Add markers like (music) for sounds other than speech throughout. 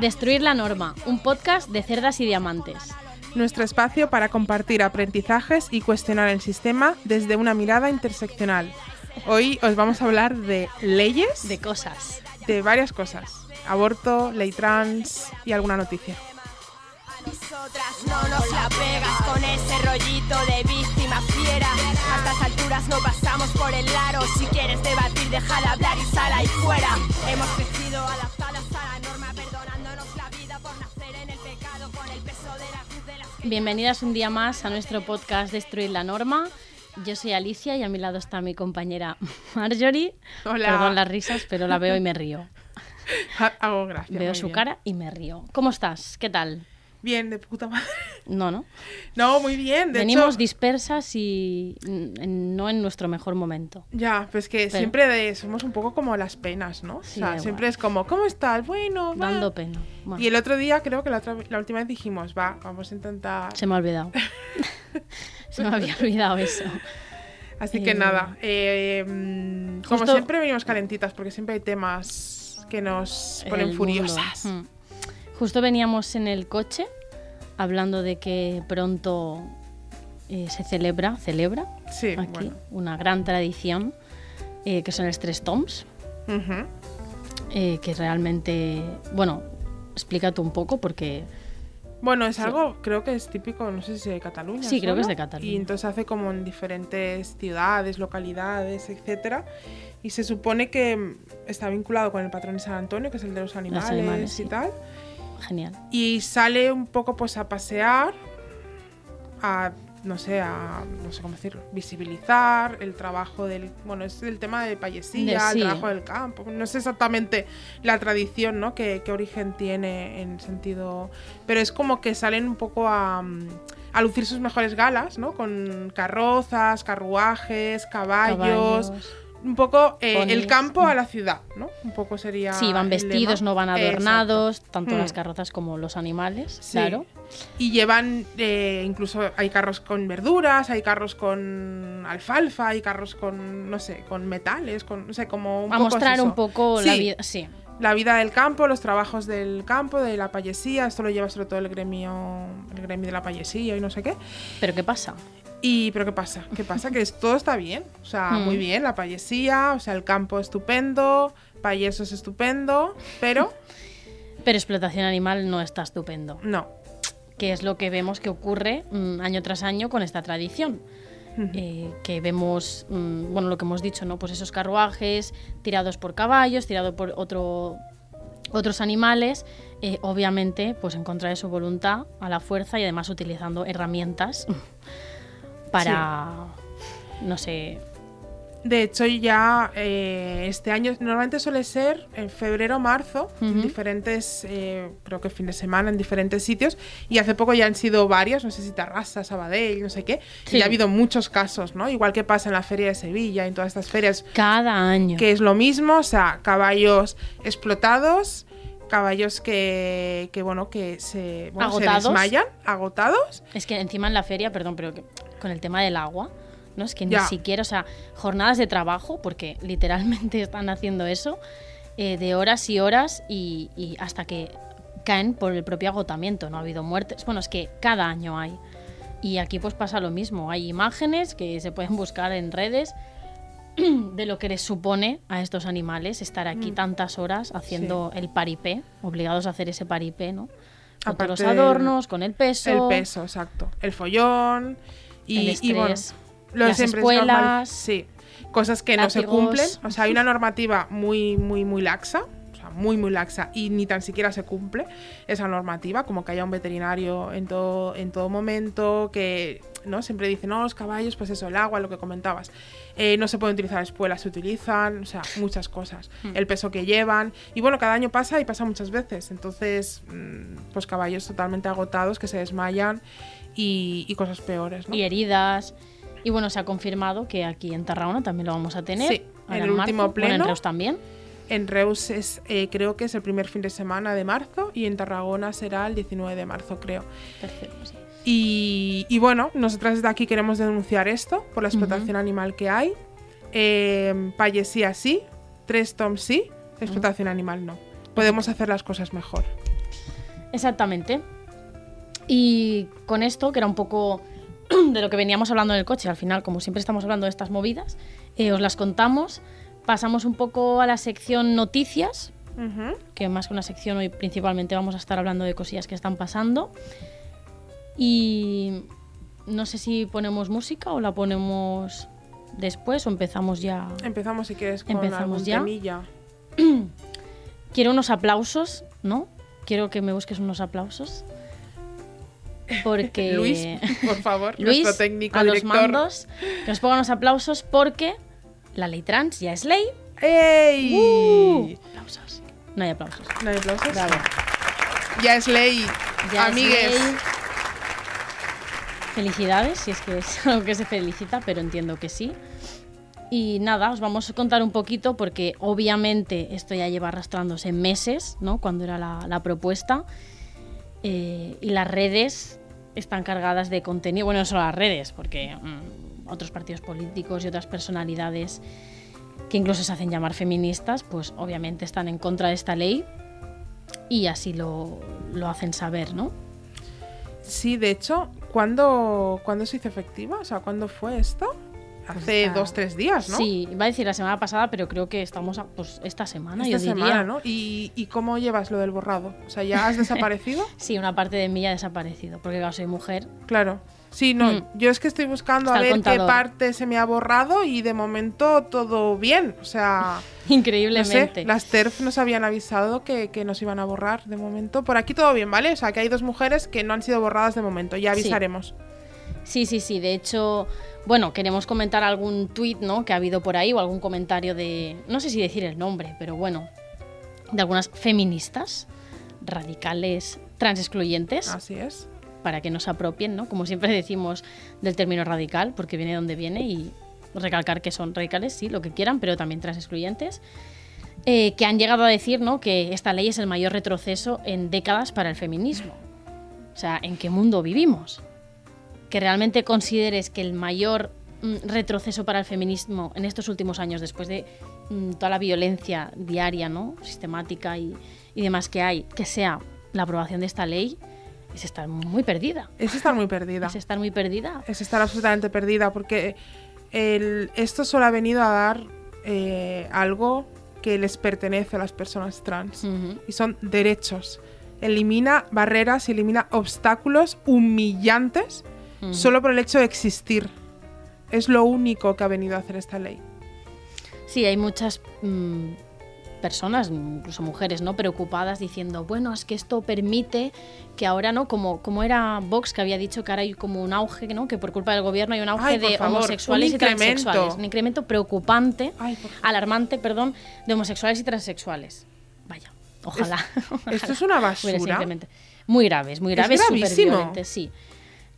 Destruir la norma, un podcast de cerdas y diamantes. Nuestro espacio para compartir aprendizajes y cuestionar el sistema desde una mirada interseccional. Hoy os vamos a hablar de leyes, De cosas. de varias cosas. Aborto, ley trans y alguna noticia. A nosotras no nos la pegas con ese rollito de víctima fiera. A estas alturas no pasamos por el aro. Si quieres debatir, deja de hablar y sal ahí fuera. Bienvenidas un día más a nuestro podcast Destruir la norma. Yo soy Alicia y a mi lado está mi compañera (laughs) Marjorie. Hola. Perdón las risas, pero la veo y me río. Ha- (laughs) Hago gracia. Veo su bien. cara y me río. ¿Cómo estás? ¿Qué tal? Bien, de puta madre. No, ¿no? No, muy bien. De Venimos hecho, dispersas y no en nuestro mejor momento. Ya, pues que Pero- siempre de- somos un poco como las penas, ¿no? Sí, o sea, siempre es como, ¿cómo estás? Bueno, va. Dando pena. Bueno, Y el otro día, creo que la, otra- la última vez dijimos, va, vamos a intentar. Se me ha olvidado. (laughs) se me había olvidado eso. Así que Eh, nada, eh, mm, como justo- siempre venimos calentitas porque siempre hay temas que nos ponen el furiosas. mundo. Mm. Justo veníamos en el coche hablando de que pronto eh, se celebra, celebra Sí, aquí bueno. una gran tradición eh, que son los tres toms, Ujú. eh, que realmente, bueno, explica tú un poco porque Bueno, es Sí. algo, creo que es típico, no sé si de Cataluña. Sí, creo que es de Cataluña. Y entonces hace como en diferentes ciudades, localidades, etcétera. Y se supone que mm, está vinculado con el patrón de San Antonio, que es el de los animales, animales, y sí. tal. Genial. Y sale un poco pues a pasear, a no sé, a no sé cómo decirlo, visibilizar el trabajo del, bueno, es el tema de payesía, De- sí. el trabajo del campo, no sé exactamente la tradición, ¿no? Qué, qué origen tiene en sentido, pero es como que salen un poco a, mm, a lucir sus mejores galas, ¿no? Con carrozas, carruajes, caballos, Caballos. Un poco eh, el campo a la ciudad, ¿no? Un poco sería Sí, van vestidos, no van Exacto. adornados, tanto Mm. las carrozas como los animales, Sí. claro. Y llevan, eh, incluso hay carros con verduras, hay carros con alfalfa, hay carros con, no sé, con metales, con, no sé, como un A poco es mostrar eso. un poco la vida, sí. La vida del campo, los trabajos del campo, de la payesía, esto lo lleva sobre todo el gremio, el gremio de la payesía y no sé qué. Pero ¿qué pasa? Y, pero ¿qué pasa? ¿Qué pasa? Que es- todo está bien, o sea, Mm. muy bien, la payesía, o sea, el campo estupendo, payeso es estupendo, pero (laughs) Pero explotación animal no está estupendo. no. que es lo que vemos que ocurre mm, año tras año con esta tradición. Eh, que vemos, mm, bueno, lo que hemos dicho, ¿no? Pues esos carruajes tirados por caballos, tirados por otro, otros animales, eh, obviamente, pues en contra de su voluntad, a la fuerza y además utilizando herramientas (laughs) para, no sé, De hecho, ya eh, este año normalmente suele ser en febrero marzo, en diferentes, eh, creo que fin de semana, en diferentes sitios. Y hace poco ya han sido varios, no sé si Tarrasa, Sabadell, no sé qué. Sí. Y ha habido muchos casos, ¿no? Igual que pasa en la Feria de Sevilla, en todas estas ferias, cada año. que es lo mismo, o sea, caballos explotados. Caballos que, que bueno, que se, bueno, se Agotados. desmayan, agotados. Es que encima en la feria, perdón, pero que- con el tema del agua, ¿no? Es que ni Ya. siquiera, o sea, jornadas de trabajo, porque (laughs) literalmente están haciendo eso, eh, de horas y horas y, y hasta que caen por el propio agotamiento. No ha habido muertes. Bueno, es que cada año hay. Y aquí pues pasa lo mismo. Hay imágenes que se pueden buscar en redes (clears throat) de lo que les supone a estos animales estar aquí tantas horas haciendo el paripé, obligados a hacer ese paripé, ¿no? Con los Aparte del- adornos, con el peso. El peso, exacto. El follón. Y, El y bueno, lo las siempre es normal- espuelas, sí. Cosas que no se látigos. cumplen. O sea, hay una normativa muy, muy, muy laxa. O sea, muy, muy laxa y ni tan siquiera se cumple esa normativa, como que haya un veterinario en todo, en todo momento, que ¿no? siempre dicen, no, los caballos, pues eso, el agua, lo que comentabas. Eh, no se pueden utilizar espuelas, se utilizan, o sea, muchas cosas. Hmm. El peso que llevan. Y bueno, cada año pasa y pasa muchas veces. Entonces, mm, pues caballos totalmente agotados que se desmayan y, y cosas peores, ¿no? Y heridas. Y bueno, se ha confirmado que aquí en Tarragona también lo vamos a tener. Sí, en el marzo. último Bueno, en pleno. Reus también. En Reus es, eh, creo que es el primer fin de semana de marzo y en Tarragona será el 19 de marzo, creo. Perfecto, sí. Y, y bueno, nosotras desde aquí queremos denunciar esto por la explotación animal que hay. Eh, Payesía sí, Tres Tom sí, explotación animal no. Podemos hacer las cosas mejor. Exactamente. Y con esto, que era un poco de lo que veníamos hablando en el coche, al final, como siempre estamos hablando de estas movidas, eh, os las contamos. Pasamos un poco a la sección noticias, que más que una sección hoy principalmente vamos a estar hablando de cosillas que están pasando. Y no sé si ponemos música o la ponemos después o empezamos ya. Empezamos si quieres con Empezamos ya. temilla. (clears throat) Quiero unos aplausos, ¿no? Quiero que me busques unos aplausos. Porque. (laughs) Luis, por favor, Luis, nuestro técnico a los mandos, que nos pongan unos aplausos porque la ley trans ya es ley. ¡Ey! ¡Uh! Aplausos. No hay aplausos. ¿No hay aplausos? Bravo. Ya es ley, Ya es amigues. ley. Felicidades, si es que es (laughs) algo que se felicita, pero entiendo que sí. Y nada, os vamos a contar un poquito porque obviamente esto ya lleva arrastrándose meses, ¿no? Cuando era la, la propuesta. Eh, y las redes están cargadas de contenido, bueno, no solo las redes, porque mm, otros partidos políticos y otras personalidades que incluso se hacen llamar feministas, pues obviamente están en contra de esta ley y así lo, lo hacen saber, ¿no? Sí, de hecho, ¿cuándo, ¿cuándo se hizo efectiva? O sea, ¿cuándo fue esto? Hace está- dos, tres días, ¿no? Sí, iba a decir la semana pasada, pero creo que estamos a- pues, esta semana, Esta yo diría. semana, ¿no? ¿Y, ¿Y cómo llevas lo del borrado? O sea, ¿ya has (laughs) desaparecido? Sí, una parte de mí ya ha desaparecido, porque claro, soy mujer. claro. Sí, no, Mm. yo es que estoy buscando Está a ver qué parte se me ha borrado y de momento todo bien. O sea, (laughs) no sé, Increíblemente. las TERF nos habían avisado que, que nos iban a borrar de momento. Por aquí todo bien, ¿vale? O sea, que hay dos mujeres que no han sido borradas de momento, ya avisaremos. Sí, sí, sí. De hecho, bueno, queremos comentar algún tuit, ¿no? Que ha habido por ahí o algún comentario de, no sé si decir el nombre, pero bueno, de algunas feministas radicales trans excluyentes Así es. para que no se apropien, ¿no? Como siempre decimos del término radical, porque viene de donde viene y recalcar que son radicales, sí, lo que quieran, pero también trans excluyentes. eh, que han llegado a decir ¿no? que esta ley es el mayor retroceso en décadas para el feminismo. O sea, ¿en qué mundo vivimos? Que realmente consideres que el mayor mm, retroceso para el feminismo en estos últimos años, después de mm, toda la violencia diaria, ¿no? sistemática y, y demás que hay, que sea la aprobación de esta ley, es estar muy perdida. Es estar muy perdida. Es estar muy perdida. es estar absolutamente perdida porque el- esto solo ha venido a dar eh, algo que les pertenece a las personas trans Ujú. y son derechos. Elimina barreras y elimina obstáculos humillantes Ujú. solo por el hecho de existir. Es lo único que ha venido a hacer esta ley. Sí, hay muchas mm, personas, incluso mujeres, ¿no? Preocupadas diciendo, bueno, es que esto permite que ahora, ¿no? Como, como era Vox que había dicho que ahora hay como un auge, ¿no? Que por culpa del gobierno hay un auge Ay, de favor, homosexuales y transexuales. Un incremento preocupante, Ay, alarmante, perdón, de homosexuales y transexuales. Vaya, ojalá. (laughs) ojalá Esto es una basura. Muy graves, muy Es graves, súper sí.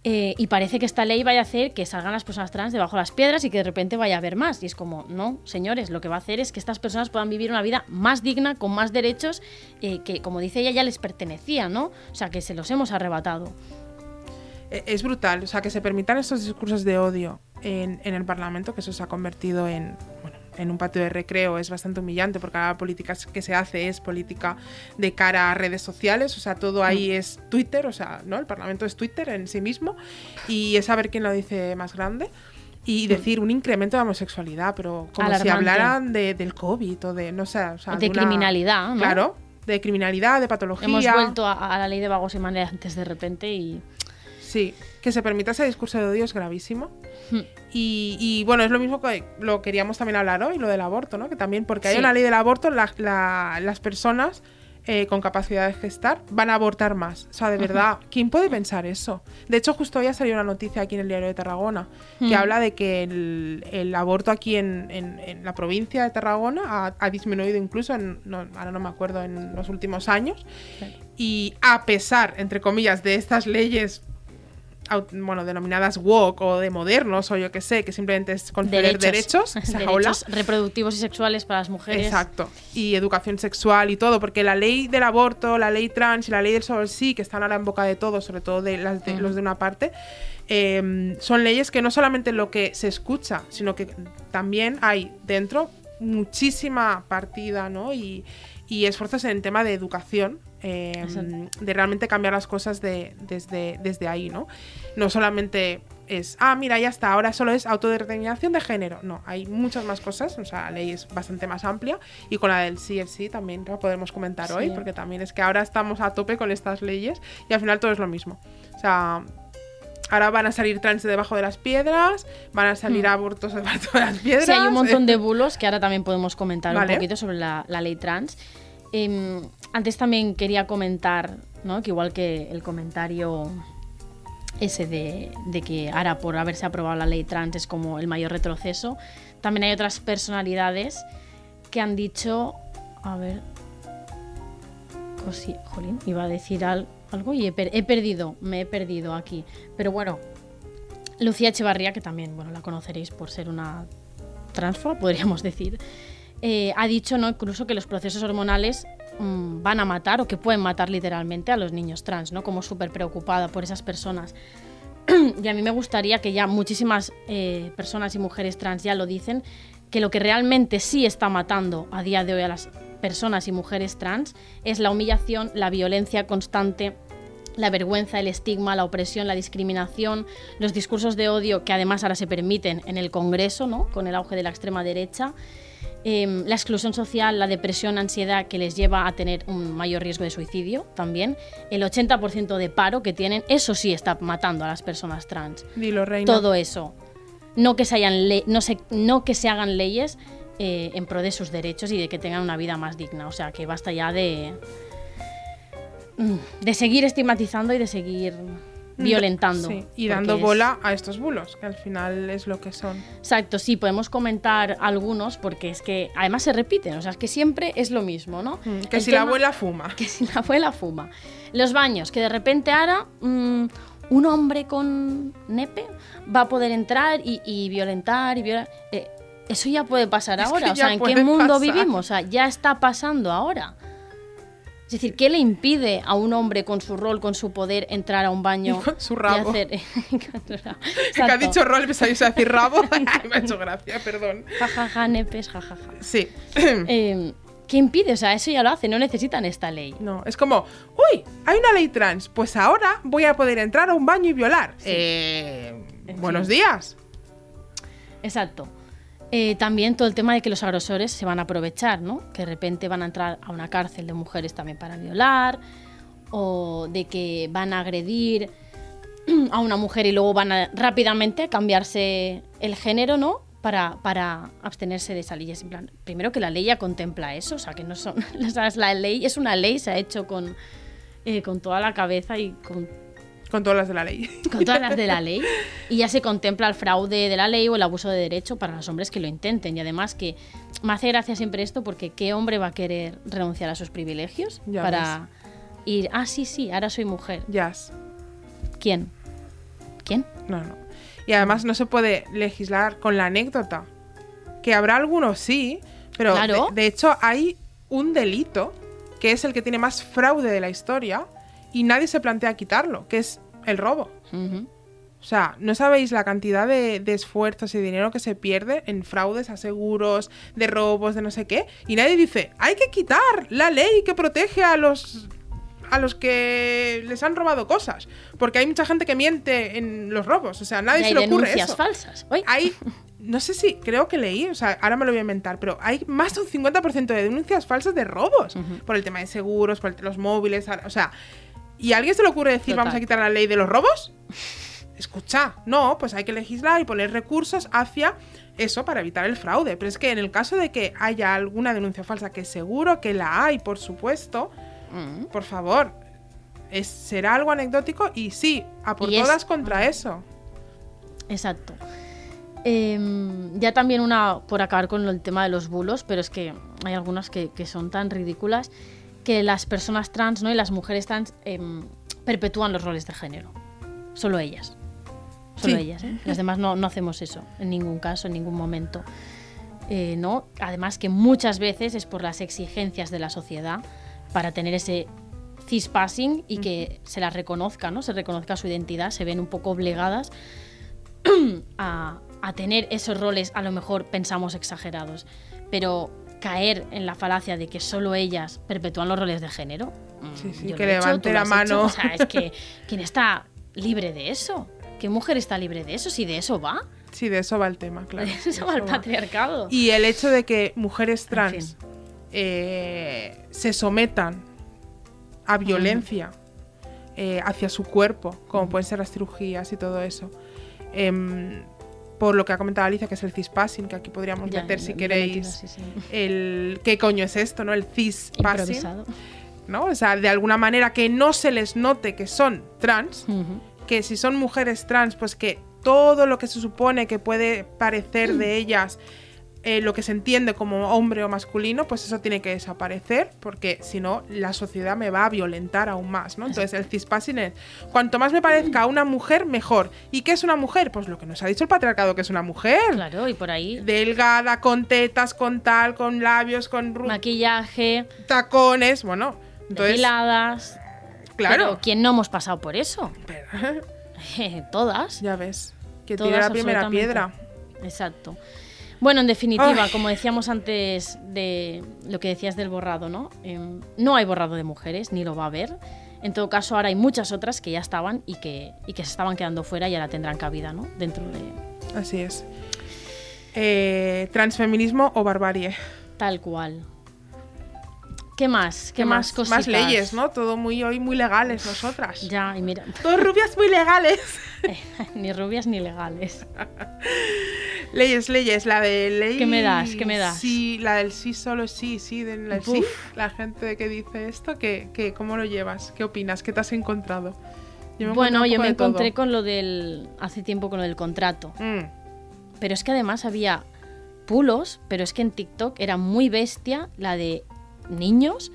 Eh, y parece que esta ley vaya a hacer que salgan las personas trans debajo de las piedras y que de repente vaya a haber más. Y es como, no, señores, lo que va a hacer es que estas personas puedan vivir una vida más digna, con más derechos, eh, que como dice ella, ya les pertenecía, ¿no? O sea, que se los hemos arrebatado. E- Es brutal, o sea, que se permitan estos discursos de odio en, en el Parlamento, que eso se ha convertido en, bueno, en un patio de recreo, es bastante humillante, porque la política que se hace es política de cara a redes sociales, o sea, todo ahí es Twitter, o sea, ¿no? El Parlamento es Twitter en sí mismo, y es saber quién lo dice más grande. Y decir un incremento de homosexualidad, pero como si Alarmante. hablaran de, del COVID o de, no sé, o sea, De criminalidad, ¿no? Claro, de criminalidad, de patología. Hemos vuelto a, a la ley de vagos y maleantes de repente y... Sí. Que se permita ese discurso de odio es gravísimo. Hmm. Y, y, bueno, es lo mismo que lo queríamos también hablar hoy, lo del aborto, ¿no? Que también, porque hay una ley del aborto, la- la- las personas eh, con capacidad de gestar van a abortar más. O sea, de verdad, ¿quién puede pensar eso? De hecho, justo hoy ha salido una noticia aquí en el diario de Tarragona que Hmm. habla de que el, el aborto aquí en, en- en la provincia de Tarragona ha, ha disminuido incluso, en, no, ahora no me acuerdo, en los últimos años. Y a pesar, entre comillas, de estas leyes bueno, denominadas woke o de modernos o yo qué sé, que simplemente es conceder derechos. Derechos reproductivos y sexuales para las mujeres. Exacto. Y educación sexual y todo, porque la ley del aborto, la ley trans y la ley del solo sí, que están ahora en boca de todos, sobre todo de, las de- los de una parte, eh, son leyes que no solamente lo que se escucha, sino que también hay dentro muchísima partida, ¿no? Y, y esfuerzos en tema de educación. Eh, Exacto. de realmente cambiar las cosas de, desde, desde ahí, ¿no? No solamente es, ah, mira, ya está, ahora solo es autodeterminación de género. No, hay muchas más cosas, o sea, la ley es bastante más amplia y con la del CFC también la podemos comentar hoy, Sí. porque también es que ahora estamos a tope con estas leyes y al final todo es lo mismo. O sea, ahora van a salir trans de debajo de las piedras, van a salir Hmm. abortos de debajo de las piedras. Sí, hay un montón de (laughs) bulos que ahora también podemos comentar Vale. un poquito sobre la, la ley trans. Em, antes también quería comentar, ¿no? que igual que el comentario ese de, que ahora por haberse aprobado la ley trans es como el mayor retroceso, también hay otras personalidades que han dicho, a ver, cosi- jolín, iba a decir al- algo y he perdido, me he perdido aquí. Pero bueno, Lucía Echevarría, que también, bueno, la conoceréis por ser una transfa, podríamos decir, eh, ha dicho ¿no? incluso que los procesos hormonales mm, van a matar o que pueden matar literalmente a los niños trans, ¿no? Como súper preocupada por esas personas. (clears throat) y a mí me gustaría que ya muchísimas eh, personas y mujeres trans ya lo dicen, que lo que realmente sí está matando a día de hoy a las personas y mujeres trans es la humillación, la violencia constante, la vergüenza, el estigma, la opresión, la discriminación, los discursos de odio que además ahora se permiten en el Congreso, ¿no? con el auge de la extrema derecha, em, la exclusión social, la depresión, ansiedad que les lleva a tener un mayor riesgo de suicidio también, el 80% de paro que tienen, eso sí está matando a las personas trans. Dilo, reina. Todo eso. No que se, hayan le- no se, no que se hagan leyes eh, en pro de sus derechos y de que tengan una vida más digna. O sea, que basta ya de, mm, de seguir estigmatizando y de seguir violentando. Sí, y dando es- bola a estos bulos, que al final es lo que son. Exacto, sí, podemos comentar algunos porque es que además se repiten, o sea, es que siempre es lo mismo, ¿no? Mm, Que El si la abuela fuma. (laughs) que si la abuela fuma. Los baños, que de repente ahora mm, un hombre con nepe va a poder entrar y, y violentar y violar. eh, eso ya puede pasar Es ahora. O sea, ¿en qué mundo pasar. vivimos? O sea, ya está pasando ahora. Es decir, ¿qué le impide a un hombre con su rol, con su poder, entrar a un baño Y con su rabo. hacer... (laughs) su rabo. Que ha dicho rol, me sabéis a decir rabo. (laughs) (laughs) me ha hecho gracia, perdón. Ja, ja, ja, nepes, ja, ja, ja. Sí. (clears throat) Eh, ¿Qué impide? O sea, eso ya lo hace, no necesitan esta ley. No, es como, uy, hay una ley trans, pues ahora voy a poder entrar a un baño y violar. Eh, En buenos días. Exacto. Eh, también todo el tema de que los agresores se van a aprovechar, ¿no? Que de repente van a entrar a una cárcel de mujeres también para violar, o de que van a agredir a una mujer y luego van a rápidamente cambiarse el género, ¿no? Para, para abstenerse de esa ley. Primero que la ley ya contempla eso, o sea, que no son. (laughs) o sea, es la ley es una ley, se ha hecho con, eh, con toda la cabeza y con Con todas las de la ley. con todas las de la (laughs) ley y ya se contempla el fraude de la ley o el abuso de derecho para los hombres que lo intenten y además que me hace gracia siempre esto porque qué hombre va a querer renunciar a sus privilegios Ya para ir ah sí sí ahora soy mujer Jazz. quién quién No, no. Y además no se puede legislar con la anécdota. Que habrá algunos sí, pero Claro. de, de hecho hay un delito que es el que tiene más fraude de la historia y nadie se plantea quitarlo, que es el robo. O sea, no sabéis la cantidad de, de esfuerzos y dinero que se pierde en fraudes a seguros, de robos, de no sé qué. Y nadie dice, hay que quitar la ley que protege a los a los que les han robado cosas. Porque hay mucha gente que miente en los robos. O sea, a nadie se le ocurre denuncias eso. falsas. Hay, (laughs) no sé si, creo que leí, o sea, ahora me lo voy a inventar, pero hay más de un 50% de denuncias falsas de robos. Por el tema de seguros, por el- los móviles, o sea... ¿Y a alguien se le ocurre decir Total. vamos a quitar la ley de los robos? escucha, no, pues hay que legislar y poner recursos hacia eso para evitar el fraude. Pero es que en el caso de que haya alguna denuncia falsa, que seguro que la hay, por supuesto, Mm. por favor, es, será algo anecdótico y sí, a por es- todas contra eso. Exacto. Em, ya también una, por acabar con el tema de los bulos, pero es que hay algunas que, que son tan ridículas que las personas trans ¿no? y las mujeres trans em, perpetúan los roles de género. Solo ellas. Solo Sí. ellas. ¿eh? Las demás no, no hacemos eso, en ningún caso, en ningún momento. Eh, ¿no? Además que muchas veces es por las exigencias de la sociedad para tener ese cispassing y que se las reconozca, ¿no? Se reconozca su identidad, se ven un poco obligadas (clears throat) a, a tener esos roles, a lo mejor pensamos exagerados, pero caer en la falacia de que solo ellas perpetúan los roles de género. mm, Sí, sí, yo que hecho, levante la mano. hecho. O sea, es que (laughs) ¿quién está libre de eso? ¿Qué mujer está libre de eso? Si de eso va, Sí, de eso va el tema, claro. (laughs) de eso va el patriarcado. Y el hecho de que mujeres trans fin. eh, se sometan a violencia eh, hacia su cuerpo, como pueden ser las cirugías y todo eso, em, por lo que ha comentado Alicia, que es el cispassing, que aquí podríamos Ya, meter si queréis sí, sí. el qué coño es esto, ¿no? El cispassing. ¿no? O sea, de alguna manera que no se les note que son trans, que si son mujeres trans, pues que todo lo que se supone que puede parecer de (clears throat) ellas, eh, lo que se entiende como hombre o masculino, pues eso tiene que desaparecer, porque si no, la sociedad me va a violentar aún más, ¿no? Entonces, el cispassing es, cuanto más me parezca una mujer, mejor. ¿Y qué es una mujer? Pues lo que nos ha dicho el patriarcado, que es una mujer. Claro, y por ahí Delgada, con tetas, con tal, con labios, con maquillaje, tacones, bueno. Entonces, depiladas. claro. Pero ¿quién no hemos pasado por eso? (laughs) Pero- (laughs) Todas. ya ves, que Todas, tiene la primera piedra. Exacto. Bueno, en definitiva, Ay. como decíamos antes de lo que decías del borrado, ¿no? Em, no hay borrado de mujeres, ni lo va a haber. En todo caso, ahora hay muchas otras que ya estaban y que, y que se estaban quedando fuera y ahora tendrán cabida, ¿no? Dentro de Así es. Eh, transfeminismo o barbarie. tal cual. ¿Qué más? ¿Qué, ¿Qué más, cositas? Más leyes, ¿no? Todo muy hoy muy legales nosotras. Ya, y mira, Dos rubias muy legales. (laughs) ni rubias ni legales. (laughs) leyes, leyes. La de ley. ¿Qué me das? ¿Qué me das? Sí, la del sí, solo sí, sí, del del sí. La gente que dice esto, ¿qué, qué, ¿cómo lo llevas? ¿Qué opinas? ¿Qué te has encontrado? Yo Bueno, yo me de todo. encontré con lo del. hace tiempo con lo del contrato. Mm, Pero es que además había pulos, pero es que en TikTok era muy bestia la de niños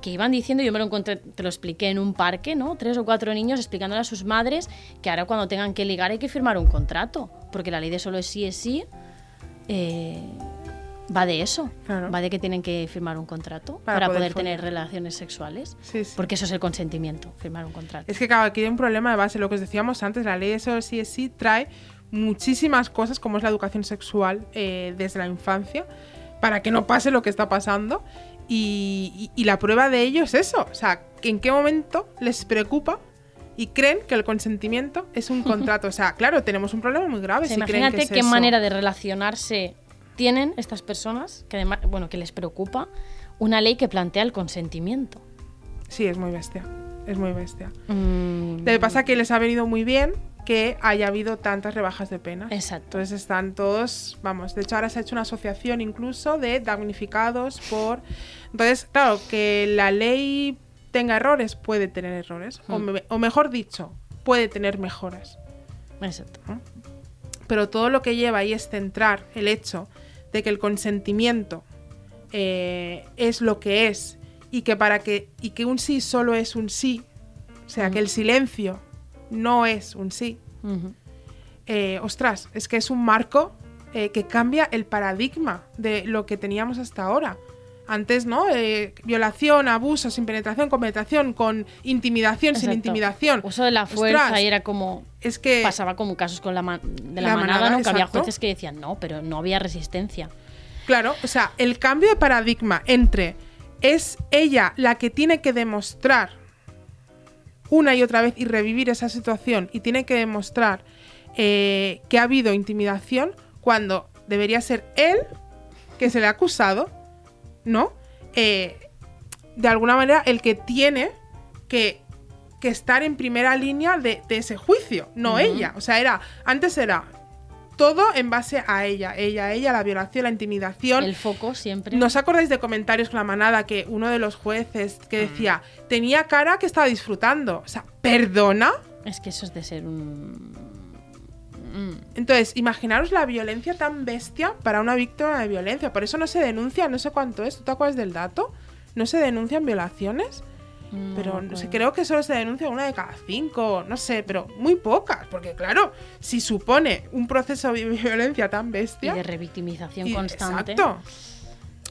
que iban diciendo, yo me lo encontré, te lo expliqué en un parque, ¿no? Tres o cuatro niños explicándole a sus madres que ahora cuando tengan que ligar hay que firmar un contrato, porque la ley de solo es sí es sí eh, va de eso, Claro. va de que tienen que firmar un contrato Para para, poder poder, tener relaciones sexuales, sí, sí. porque eso es el consentimiento, firmar un contrato. Es que claro, aquí hay un problema de base, lo que os decíamos antes, la ley de solo sí es sí trae muchísimas cosas como es la educación sexual eh, desde la infancia para que no pase lo que está pasando y, y- y la prueba de ello es eso, o sea, en qué momento les preocupa y creen que el consentimiento es un (laughs) contrato, o sea, claro, tenemos un problema muy grave O sea, si creen que imagínate es qué eso. manera de relacionarse tienen estas personas, que además, bueno, que les preocupa una ley que plantea el consentimiento. Sí, es muy bestia, es muy bestia. Mm, Lo que pasa es que les ha venido muy bien que haya habido tantas rebajas de penas. Exacto. Entonces están todos, vamos, de hecho ahora se ha hecho una asociación incluso de damnificados por... Entonces, claro, que la ley tenga errores, puede tener errores. O, Hmm. me- o mejor dicho, puede tener mejoras. Exacto. Pero todo lo que lleva ahí es centrar el hecho de que el consentimiento eh, es lo que es y que para que y que un sí solo es un sí, o sea, Mm. que el silencio no es un sí. Eh, ostras, es que es un marco eh, que cambia el paradigma de lo que teníamos hasta ahora. Antes, ¿no? Eh, violación, abuso, sin penetración, con penetración, con intimidación, sin intimidación. Uso de la fuerza Ostras, y era como. Es que Pasaba como casos con la, de la, La manada, manada, ¿no? Que había jueces que decían no, pero no había resistencia. Claro, o sea, el cambio de paradigma entre es ella la que tiene que demostrar una y otra vez y revivir esa situación y tiene que demostrar eh, que ha habido intimidación cuando debería ser él que se le ha acusado, ¿no? Eh, de alguna manera el que tiene que que estar en primera línea de, de ese juicio, no ella. O sea, era, antes era todo en base a ella, ella, ella, la violación, la intimidación. El foco siempre. ¿No os acordáis de comentarios con la manada que uno de los jueces que decía, tenía cara que estaba disfrutando? O sea, ¿perdona? Es que eso es de ser un. Mm. Entonces, imaginaros la violencia tan bestia para una víctima de violencia. Por eso no se denuncia, no sé cuánto es. ¿Tú te acuerdas del dato? No se denuncian violaciones, No pero no sé, creo que solo se denuncia una de cada cinco, no sé, pero muy pocas. Porque claro, si supone un proceso de (laughs) violencia tan Y bestia... de revictimización y- constante. Exacto.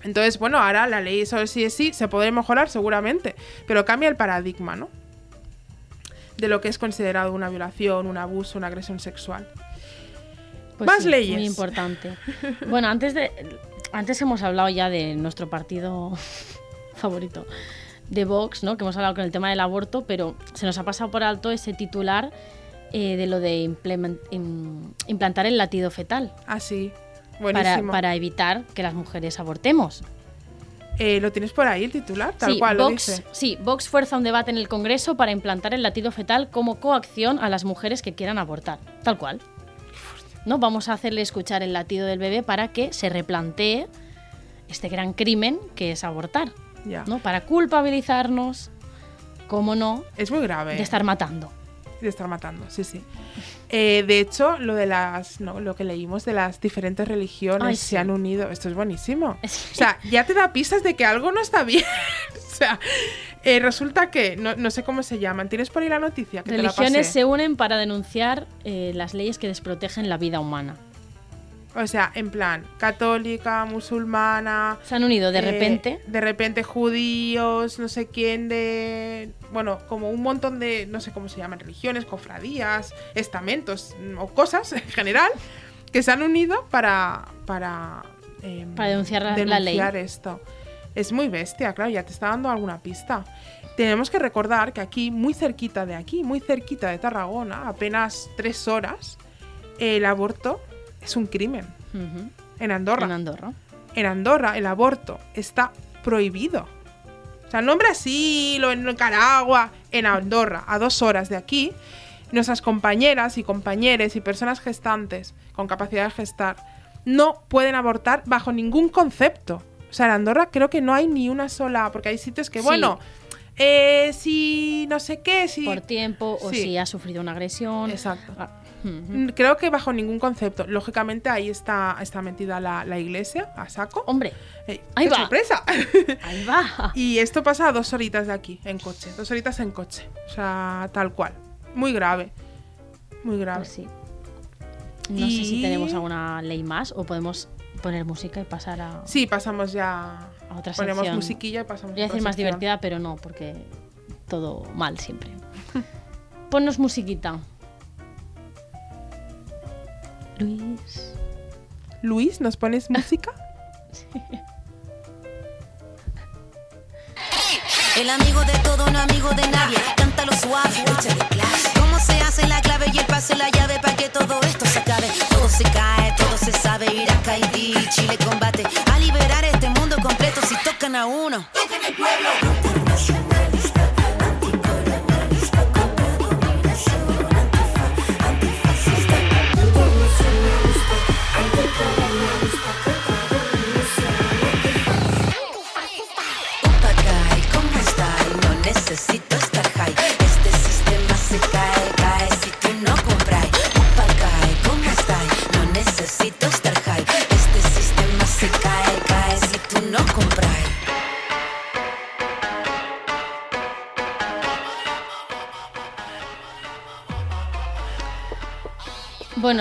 Entonces, bueno, ahora la ley sobre sí es sí se podría mejorar seguramente, pero cambia el paradigma, ¿no? De lo que es considerado una violación, un abuso, una agresión sexual. Pues Más sí, leyes. Muy importante. (laughs) Bueno, antes de. Antes hemos hablado ya de nuestro partido (laughs) favorito, de Vox, ¿no? Que hemos hablado con el tema del aborto, pero se nos ha pasado por alto ese titular eh, de lo de im- implantar el latido fetal Así. para, Buenísimo. para evitar que las mujeres abortemos. Eh, ¿Lo tienes por ahí el titular? Tal sí, cual lo Vox, dice. sí, Vox fuerza un debate en el Congreso para implantar el latido fetal como coacción a las mujeres que quieran abortar. Tal cual. ¿No? Vamos a hacerle escuchar el latido del bebé para que se replantee este gran crimen que es abortar. Ya. ¿no? Para culpabilizarnos, cómo no, Es muy grave. de estar matando. de estar matando, sí, sí. Eh, de hecho, lo de las, no, lo que leímos de las diferentes religiones Ay, se han unido. Esto es buenísimo. (laughs) O sea, ya te da pistas de que algo no está bien. (laughs) o sea, eh, resulta que no, no sé cómo se llaman. ¿Tienes por ahí la noticia? Que te la Religiones pasé? se unen para denunciar eh, las leyes que desprotegen la vida humana. O sea, en plan, católica, musulmana. Se han unido de eh, repente. de repente judíos, no sé quién de. Bueno, como un montón de. No sé cómo se llaman, religiones, cofradías, estamentos mm, o cosas en general que se han unido para. Para, em, Para denunciar la- la ley. denunciar esto. Es muy bestia, claro, ya te está dando alguna pista. Tenemos que recordar que aquí, muy cerquita de aquí, muy cerquita de Tarragona, apenas tres horas, el aborto es un crimen. Ujú, En Andorra En Andorra. en Andorra el aborto está prohibido. O sea, no en Brasil o en Nicaragua, en Andorra, a dos horas de aquí, nuestras compañeras y compañeros y personas gestantes con capacidad de gestar no pueden abortar bajo ningún concepto. O sea, en Andorra creo que no hay ni una sola, porque hay sitios que, Sí. bueno, eh, si no sé qué, si... Por tiempo o Sí. si ha sufrido una agresión. Exacto. Ah, Mm, Creo que bajo ningún concepto. Lógicamente ahí está, está metida la, la iglesia a saco. Hombre, Eh, ahí ¡qué va. sorpresa! (laughs) ahí va. Y esto pasa a dos horitas de aquí, en coche. Dos horitas en coche. O sea, tal cual. Muy grave. Muy grave. Pues sí. No sé si tenemos alguna ley más o podemos poner música y pasar a, Sí, pasamos ya. a otra Ponemos sección. musiquilla y pasamos Voy a decir más sección. divertida, pero no, porque todo mal siempre. (laughs) Ponnos musiquita. Luis. Luis, ¿nos pones música? (laughs) El amigo de todo, no amigo de nadie. Cántalo suave, échale clase. ¿Cómo se hace la clave y el pase la llave para que todo esto se acabe? Todo se cae, todo se sabe. Irak, Haití, Chile combate. A liberar este mundo completo si tocan a uno. Upacay,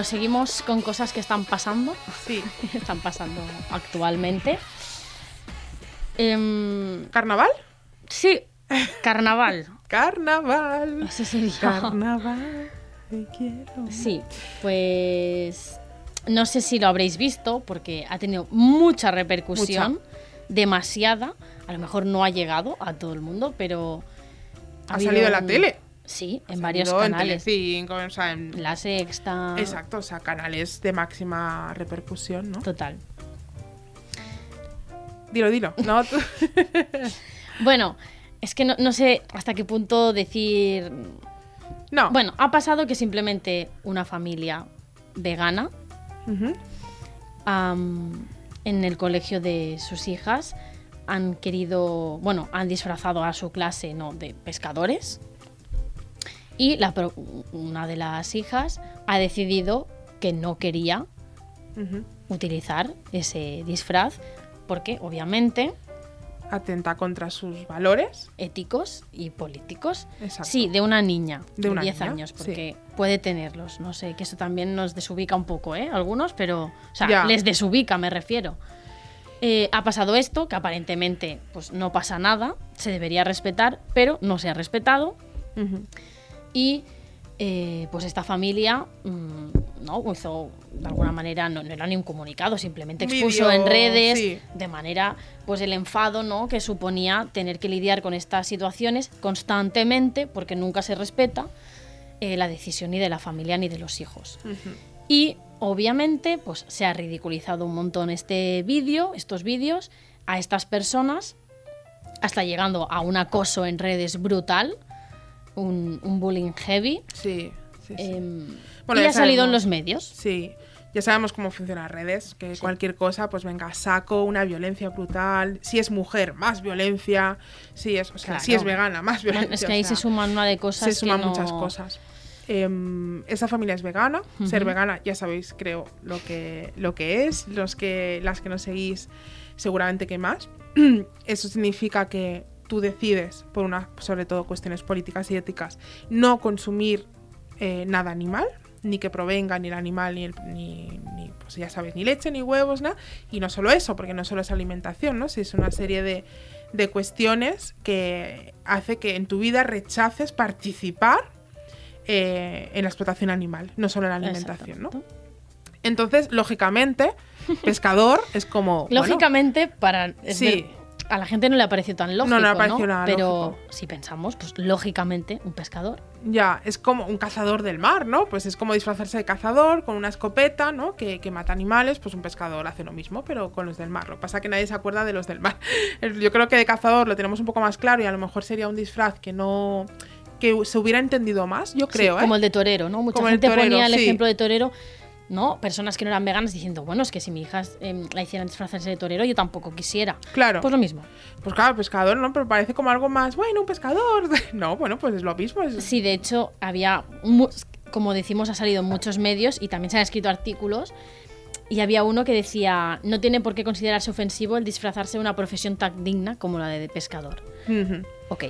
Bueno, seguimos con cosas que están pasando. Sí. (laughs) están pasando actualmente. Em, ¿Carnaval? sí, carnaval. (laughs) Carnaval. Sería. Carnaval. Te quiero. Sí, pues no sé si lo habréis visto porque ha tenido mucha repercusión, demasiada. A lo mejor no ha llegado a todo el mundo, pero Ha habido salido en la tele. Sí, en varios canales. En Telecinco, o sea, en- La Sexta. Exacto, o sea, canales de máxima repercusión, ¿no? Total. Dilo, dilo. No, (laughs) tú- Bueno, Es que no, no sé hasta qué punto decir. No. Bueno, ha pasado que simplemente una familia vegana en el colegio de sus hijas han querido, bueno, han disfrazado a su clase ¿no? de pescadores y la pro- una de las hijas ha decidido que no quería utilizar ese disfraz porque obviamente Atenta contra sus valores. éticos y políticos. Exacto. Sí, de una niña De de, una 10 niña, años, sí. porque puede tenerlos. No sé, que eso también nos desubica un poco, ¿eh? Algunos, pero. O sea, Ya. les desubica, me refiero. Eh, ha pasado esto, que aparentemente pues no pasa nada, se debería respetar, pero no se ha respetado. Y eh, pues esta familia mm, no hizo de alguna manera, no, no era ni un comunicado, simplemente expuso vídeo, en redes sí. de manera pues el enfado ¿no? que suponía tener que lidiar con estas situaciones constantemente porque nunca se respeta eh, la decisión ni de la familia ni de los hijos. Ujú. Y obviamente, pues se ha ridiculizado un montón este vídeo, estos vídeos, a estas personas, hasta llegando a un acoso en redes brutal, un, un bullying heavy. Sí, sí, sí. em, Bueno, y ya ha salido en los medios. Sí, ya sabemos cómo funcionan las redes, que cualquier cosa, pues venga, saco una violencia brutal. Si es mujer, más violencia. Si es, o sea, si es vegana, más Bueno, violencia. es que o ahí sea, se suman una de cosas. se suman que no- muchas cosas. Em, esa familia es vegana. Ser vegana, ya sabéis, creo, lo que, lo que es. Los que, las que nos seguís, seguramente que más. (clears throat) Eso significa que tú decides, por una, sobre todo cuestiones políticas y éticas, no consumir eh, nada animal, ni que provenga ni el animal, ni, el, ni, ni, pues ya sabes, ni leche, ni huevos, nada. Y no solo eso, porque no solo es alimentación, ¿no? Si es una serie de, de cuestiones que hace que en tu vida rechaces participar eh, en la explotación animal, no solo en la alimentación, ¿no? Entonces, lógicamente, pescador es como... (laughs) bueno, Lógicamente, para. es Sí. A la gente no le ha parecido tan lógico. No, no le ha parecido nada Pero lógico. si pensamos, pues lógicamente, un pescador. Ya, es como un cazador del mar, ¿no? Pues es como disfrazarse de cazador con una escopeta, ¿no? Que, que mata animales, pues un pescador hace lo mismo, pero con los del mar. Lo que pasa es que nadie se acuerda de los del mar. (laughs) Yo creo que de cazador lo tenemos un poco más claro y a lo mejor sería un disfraz que no... que se hubiera entendido más, yo creo, Sí, ¿eh? Como el de torero, ¿no? Mucha Como el gente torero, ponía el sí. ejemplo de torero, ¿no? Personas que no eran veganas diciendo, bueno, es que si mi hija em, la hicieran disfrazarse de torero, yo tampoco quisiera. Claro. Pues lo mismo. Pues claro, pescador, ¿no? Pero parece como algo más, bueno, un pescador. (laughs) No, bueno, pues es lo mismo. es- Sí, de hecho, había, como decimos, ha salido en muchos medios y también se han escrito artículos. Y había uno que decía, no tiene por qué considerarse ofensivo el disfrazarse de una profesión tan digna como la de pescador. Ujú. Ok.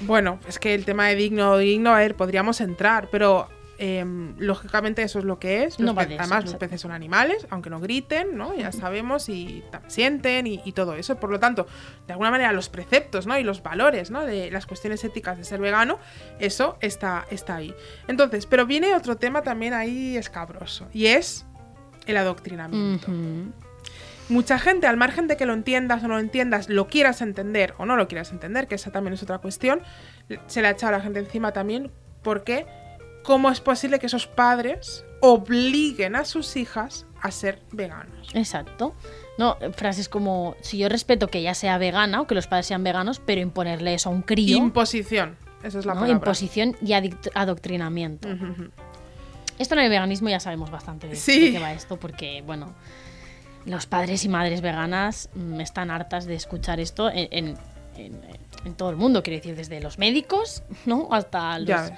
Bueno, es que el tema de digno o digno, a ver, podríamos entrar, pero em, lógicamente eso es lo que es. Los No además, los peces son animales, aunque no griten, ¿no? Ya sabemos, y sienten y, y todo eso. Por lo tanto, de alguna manera, los preceptos, ¿no? Y los valores, ¿no? De las cuestiones éticas de ser vegano, eso está, está ahí. Entonces, pero viene otro tema también ahí escabroso, y es el adoctrinamiento. Mucha gente, al margen de que lo entiendas o no lo entiendas, lo quieras entender o no lo quieras entender, que esa también es otra cuestión, se le ha echado a la gente encima también porque ¿cómo es posible que esos padres obliguen a sus hijas a ser veganos? Exacto. No, frases como, si yo respeto que ella sea vegana o que los padres sean veganos, pero imponerle eso a un crío, Imposición, esa es la ¿no? palabra. imposición y adoctrinamiento. Ujú. Esto en el veganismo ya sabemos bastante de, Sí. de qué va esto, porque, bueno, los padres y madres veganas mm, están hartas de escuchar esto en, en- en- en todo el mundo, quiero decir, desde los médicos, ¿no? Hasta los...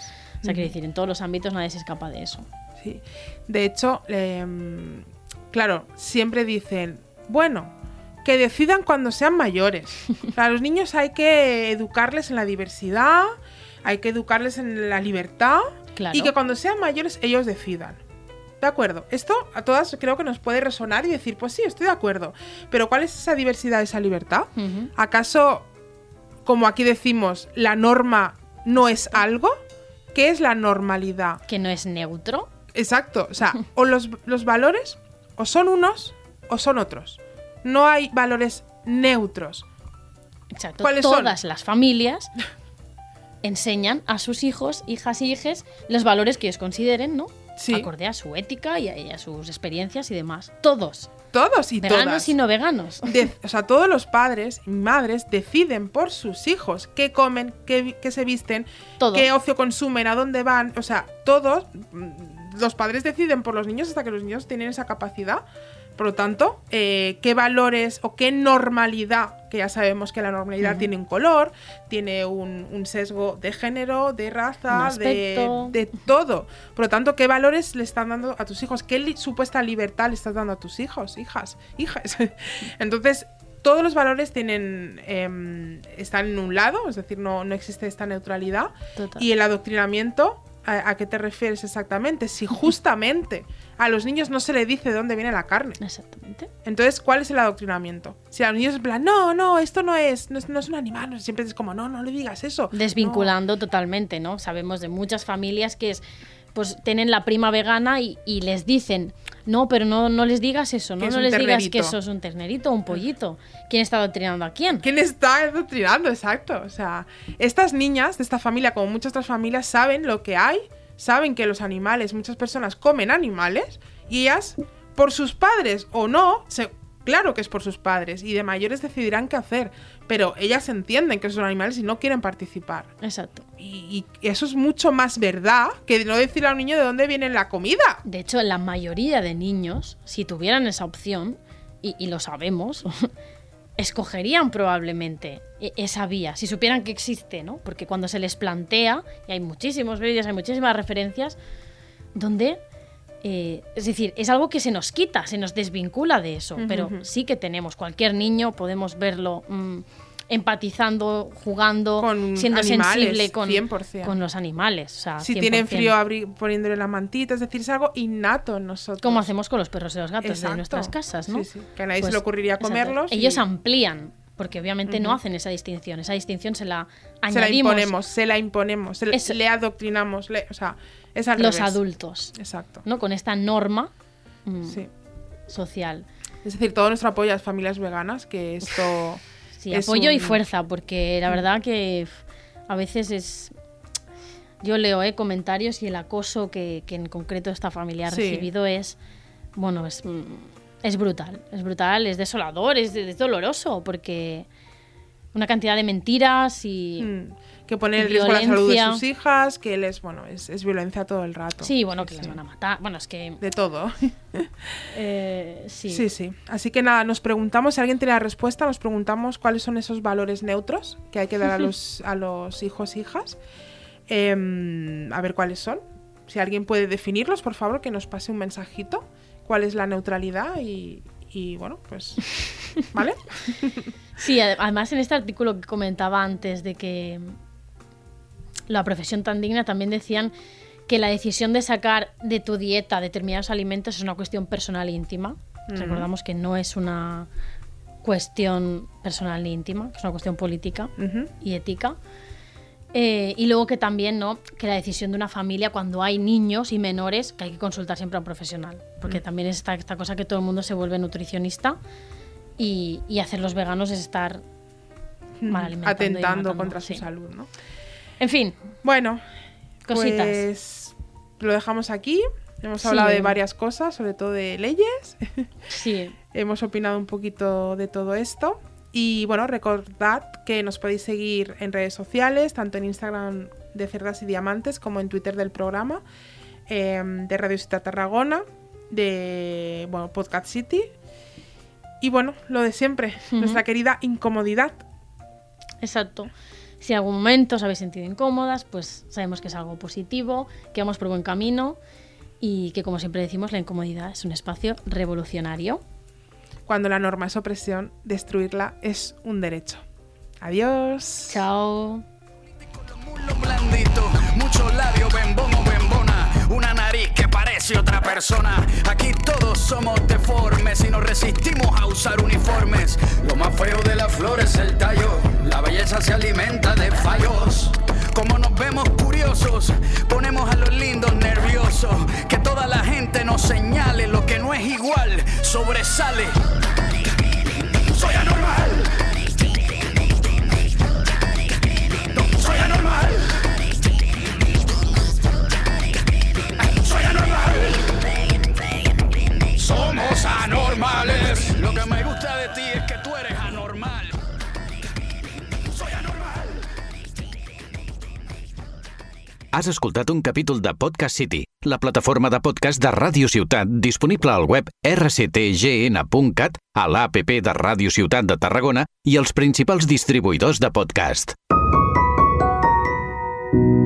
Sea, quiero decir, en todos los ámbitos nadie se escapa de eso. Sí. De hecho, em, claro, siempre dicen, bueno, que decidan cuando sean mayores. A los niños hay que educarles en la diversidad, hay que educarles en la libertad Claro. y que cuando sean mayores ellos decidan. ¿De acuerdo? Esto a todas creo que nos puede resonar y decir, pues sí, estoy de acuerdo. Pero ¿cuál es esa diversidad, esa libertad? ¿Acaso, como aquí decimos, la norma no es algo? ¿Qué es la normalidad? Que no es neutro. Exacto. O sea, (laughs) o los, los valores o son unos o son otros. No hay valores neutros. Exacto. ¿Cuáles son? Todas las familias (laughs) enseñan a sus hijos, hijas y hijes los valores que ellos consideren, ¿no? Sí. acorde a su ética y a, y a sus experiencias y demás. Todos, Todos y veganos todas. y no veganos. De- (laughs) o sea, todos los padres y madres deciden por sus hijos qué comen, qué, se visten, qué ocio consumen, a dónde van. O sea, todos, mm, los padres deciden por los niños hasta que los niños tienen esa capacidad. Por lo tanto, eh, qué valores o qué normalidad, que ya sabemos que la normalidad tiene un color, tiene un, un sesgo de género, de raza, de, de todo. Por lo tanto, ¿qué valores le están dando a tus hijos? ¿Qué li- supuesta libertad le estás dando a tus hijos, hijas, hijas? (laughs) Entonces, todos los valores tienen em, están en un lado, es decir, no, no existe esta neutralidad. Total. Y el adoctrinamiento, ¿a, a qué te refieres exactamente? Si (laughs) justamente a los niños no se le dice de dónde viene la carne. Exactamente. Entonces, ¿cuál es el adoctrinamiento? Si a los niños en plan, no, no, esto no es, no es, no es un animal, no, siempre es como, no, no le digas eso. Desvinculando totalmente, ¿no? Sabemos de muchas familias que es pues tienen la prima vegana y, y les dicen, no, pero no, no les digas eso, no, es no les digas que ternerito". eso es un ternerito un pollito. ¿Quién está adoctrinando a quién? ¿Quién está adoctrinando? Exacto. O sea, estas niñas de esta familia, como muchas otras familias, saben lo que hay, saben que los animales, muchas personas comen animales, y ellas, por sus padres o no, se- claro que es por sus padres, y de mayores decidirán qué hacer, pero ellas entienden que son animales y no quieren participar. Exacto. Y, y eso es mucho más verdad que no decirle a un niño de dónde viene la comida. De hecho, la mayoría de niños, si tuvieran esa opción, y, y lo sabemos, escogerían probablemente e- esa vía, si supieran que existe, ¿no? Porque cuando se les plantea, y hay muchísimos vídeos, hay muchísimas referencias, donde, eh, es decir, es algo que se nos quita, se nos desvincula de eso, pero sí que tenemos, cualquier niño podemos verlo mm, empatizando, jugando, Con siendo animales, sensible con, 100%. con los animales. O sea, Si tienen 100%. frío, abri- poniéndole la mantita, es decir, es algo innato en nosotros. Como hacemos con los perros y los gatos Exacto. de nuestras casas, ¿no? Pues, Sí, sí, que a nadie se le ocurriría comerlos y- Ellos amplían, porque obviamente no hacen esa distinción. Esa distinción se la Se la añadimos imponemos, se la imponemos, se le- Eso. le adoctrinamos, le- o sea, es al los revés. adultos, Exacto. ¿no? Con esta norma mm, Sí. social. Es decir, todo nuestro apoyo a las familias veganas, que esto... Sí, es apoyo y fuerza, porque la verdad que a veces es... Yo leo eh, comentarios y el acoso que, que en concreto esta familia ha Sí. recibido es, bueno, es, mm, es brutal, es brutal, es desolador, es, es doloroso, porque una cantidad de mentiras y... mm, que pone en riesgo la salud de sus hijas, que les, bueno, es, es violencia todo el rato. Sí, bueno, que sí. les van a matar. Bueno, es que... De todo. (laughs) eh, sí. Sí, sí. Así que nada, nos preguntamos, si alguien tiene la respuesta, nos preguntamos cuáles son esos valores neutros que hay que dar a los, (laughs) a los hijos e hijas. Em, a ver cuáles son. Si alguien puede definirlos, por favor, que nos pase un mensajito. ¿Cuál es la neutralidad? Y, y bueno, pues. (laughs) ¿Vale? Sí, ade- además en este artículo que comentaba antes de que la profesión tan digna también decían que la decisión de sacar de tu dieta determinados alimentos es una cuestión personal e íntima. Recordamos que no es una cuestión personal ni íntima, que es una cuestión política y ética. Eh, y luego que también, ¿no? Que la decisión de una familia cuando hay niños y menores, que hay que consultar siempre a un profesional. Porque también es esta, esta cosa que todo el mundo se vuelve nutricionista y, y hacer los veganos es estar mal alimentando. Atentando matando, contra su salud, ¿no? En fin, Bueno, cositas. pues lo dejamos aquí. Hemos Sí. hablado de varias cosas, sobre todo de leyes. Sí, (laughs) Hemos opinado un poquito de todo esto. Y bueno, recordad que nos podéis seguir en redes sociales, tanto en Instagram de Cerdas y Diamantes como en Twitter del programa, em, de Radio Ciudad Tarragona, de bueno, Podcast City. Y bueno, lo de siempre, nuestra querida incomodidad. exacto. Si en algún momento os habéis sentido incómodas, pues sabemos que es algo positivo, que vamos por buen camino y que, como siempre decimos, la incomodidad es un espacio revolucionario. Cuando la norma es opresión, destruirla es un derecho. Adiós. Chao. Aquí todos somos deformes y nos resistimos a usar uniformes. Lo más feo de la flor es el tallo, la belleza se alimenta de fallos. Como nos vemos curiosos, ponemos a los lindos nerviosos. Que toda la gente nos señale lo que no es igual, sobresale. Soy anormal. normales. Lo que me gusta de ti es que tú eres anormal. Soy anormal. Has escoltat un capítol de Podcast City, la plataforma de podcast de Ràdio Ciutat disponible al web rctgn.cat, a l'APP de Ràdio Ciutat de Tarragona i els principals distribuïdors de podcast. thank you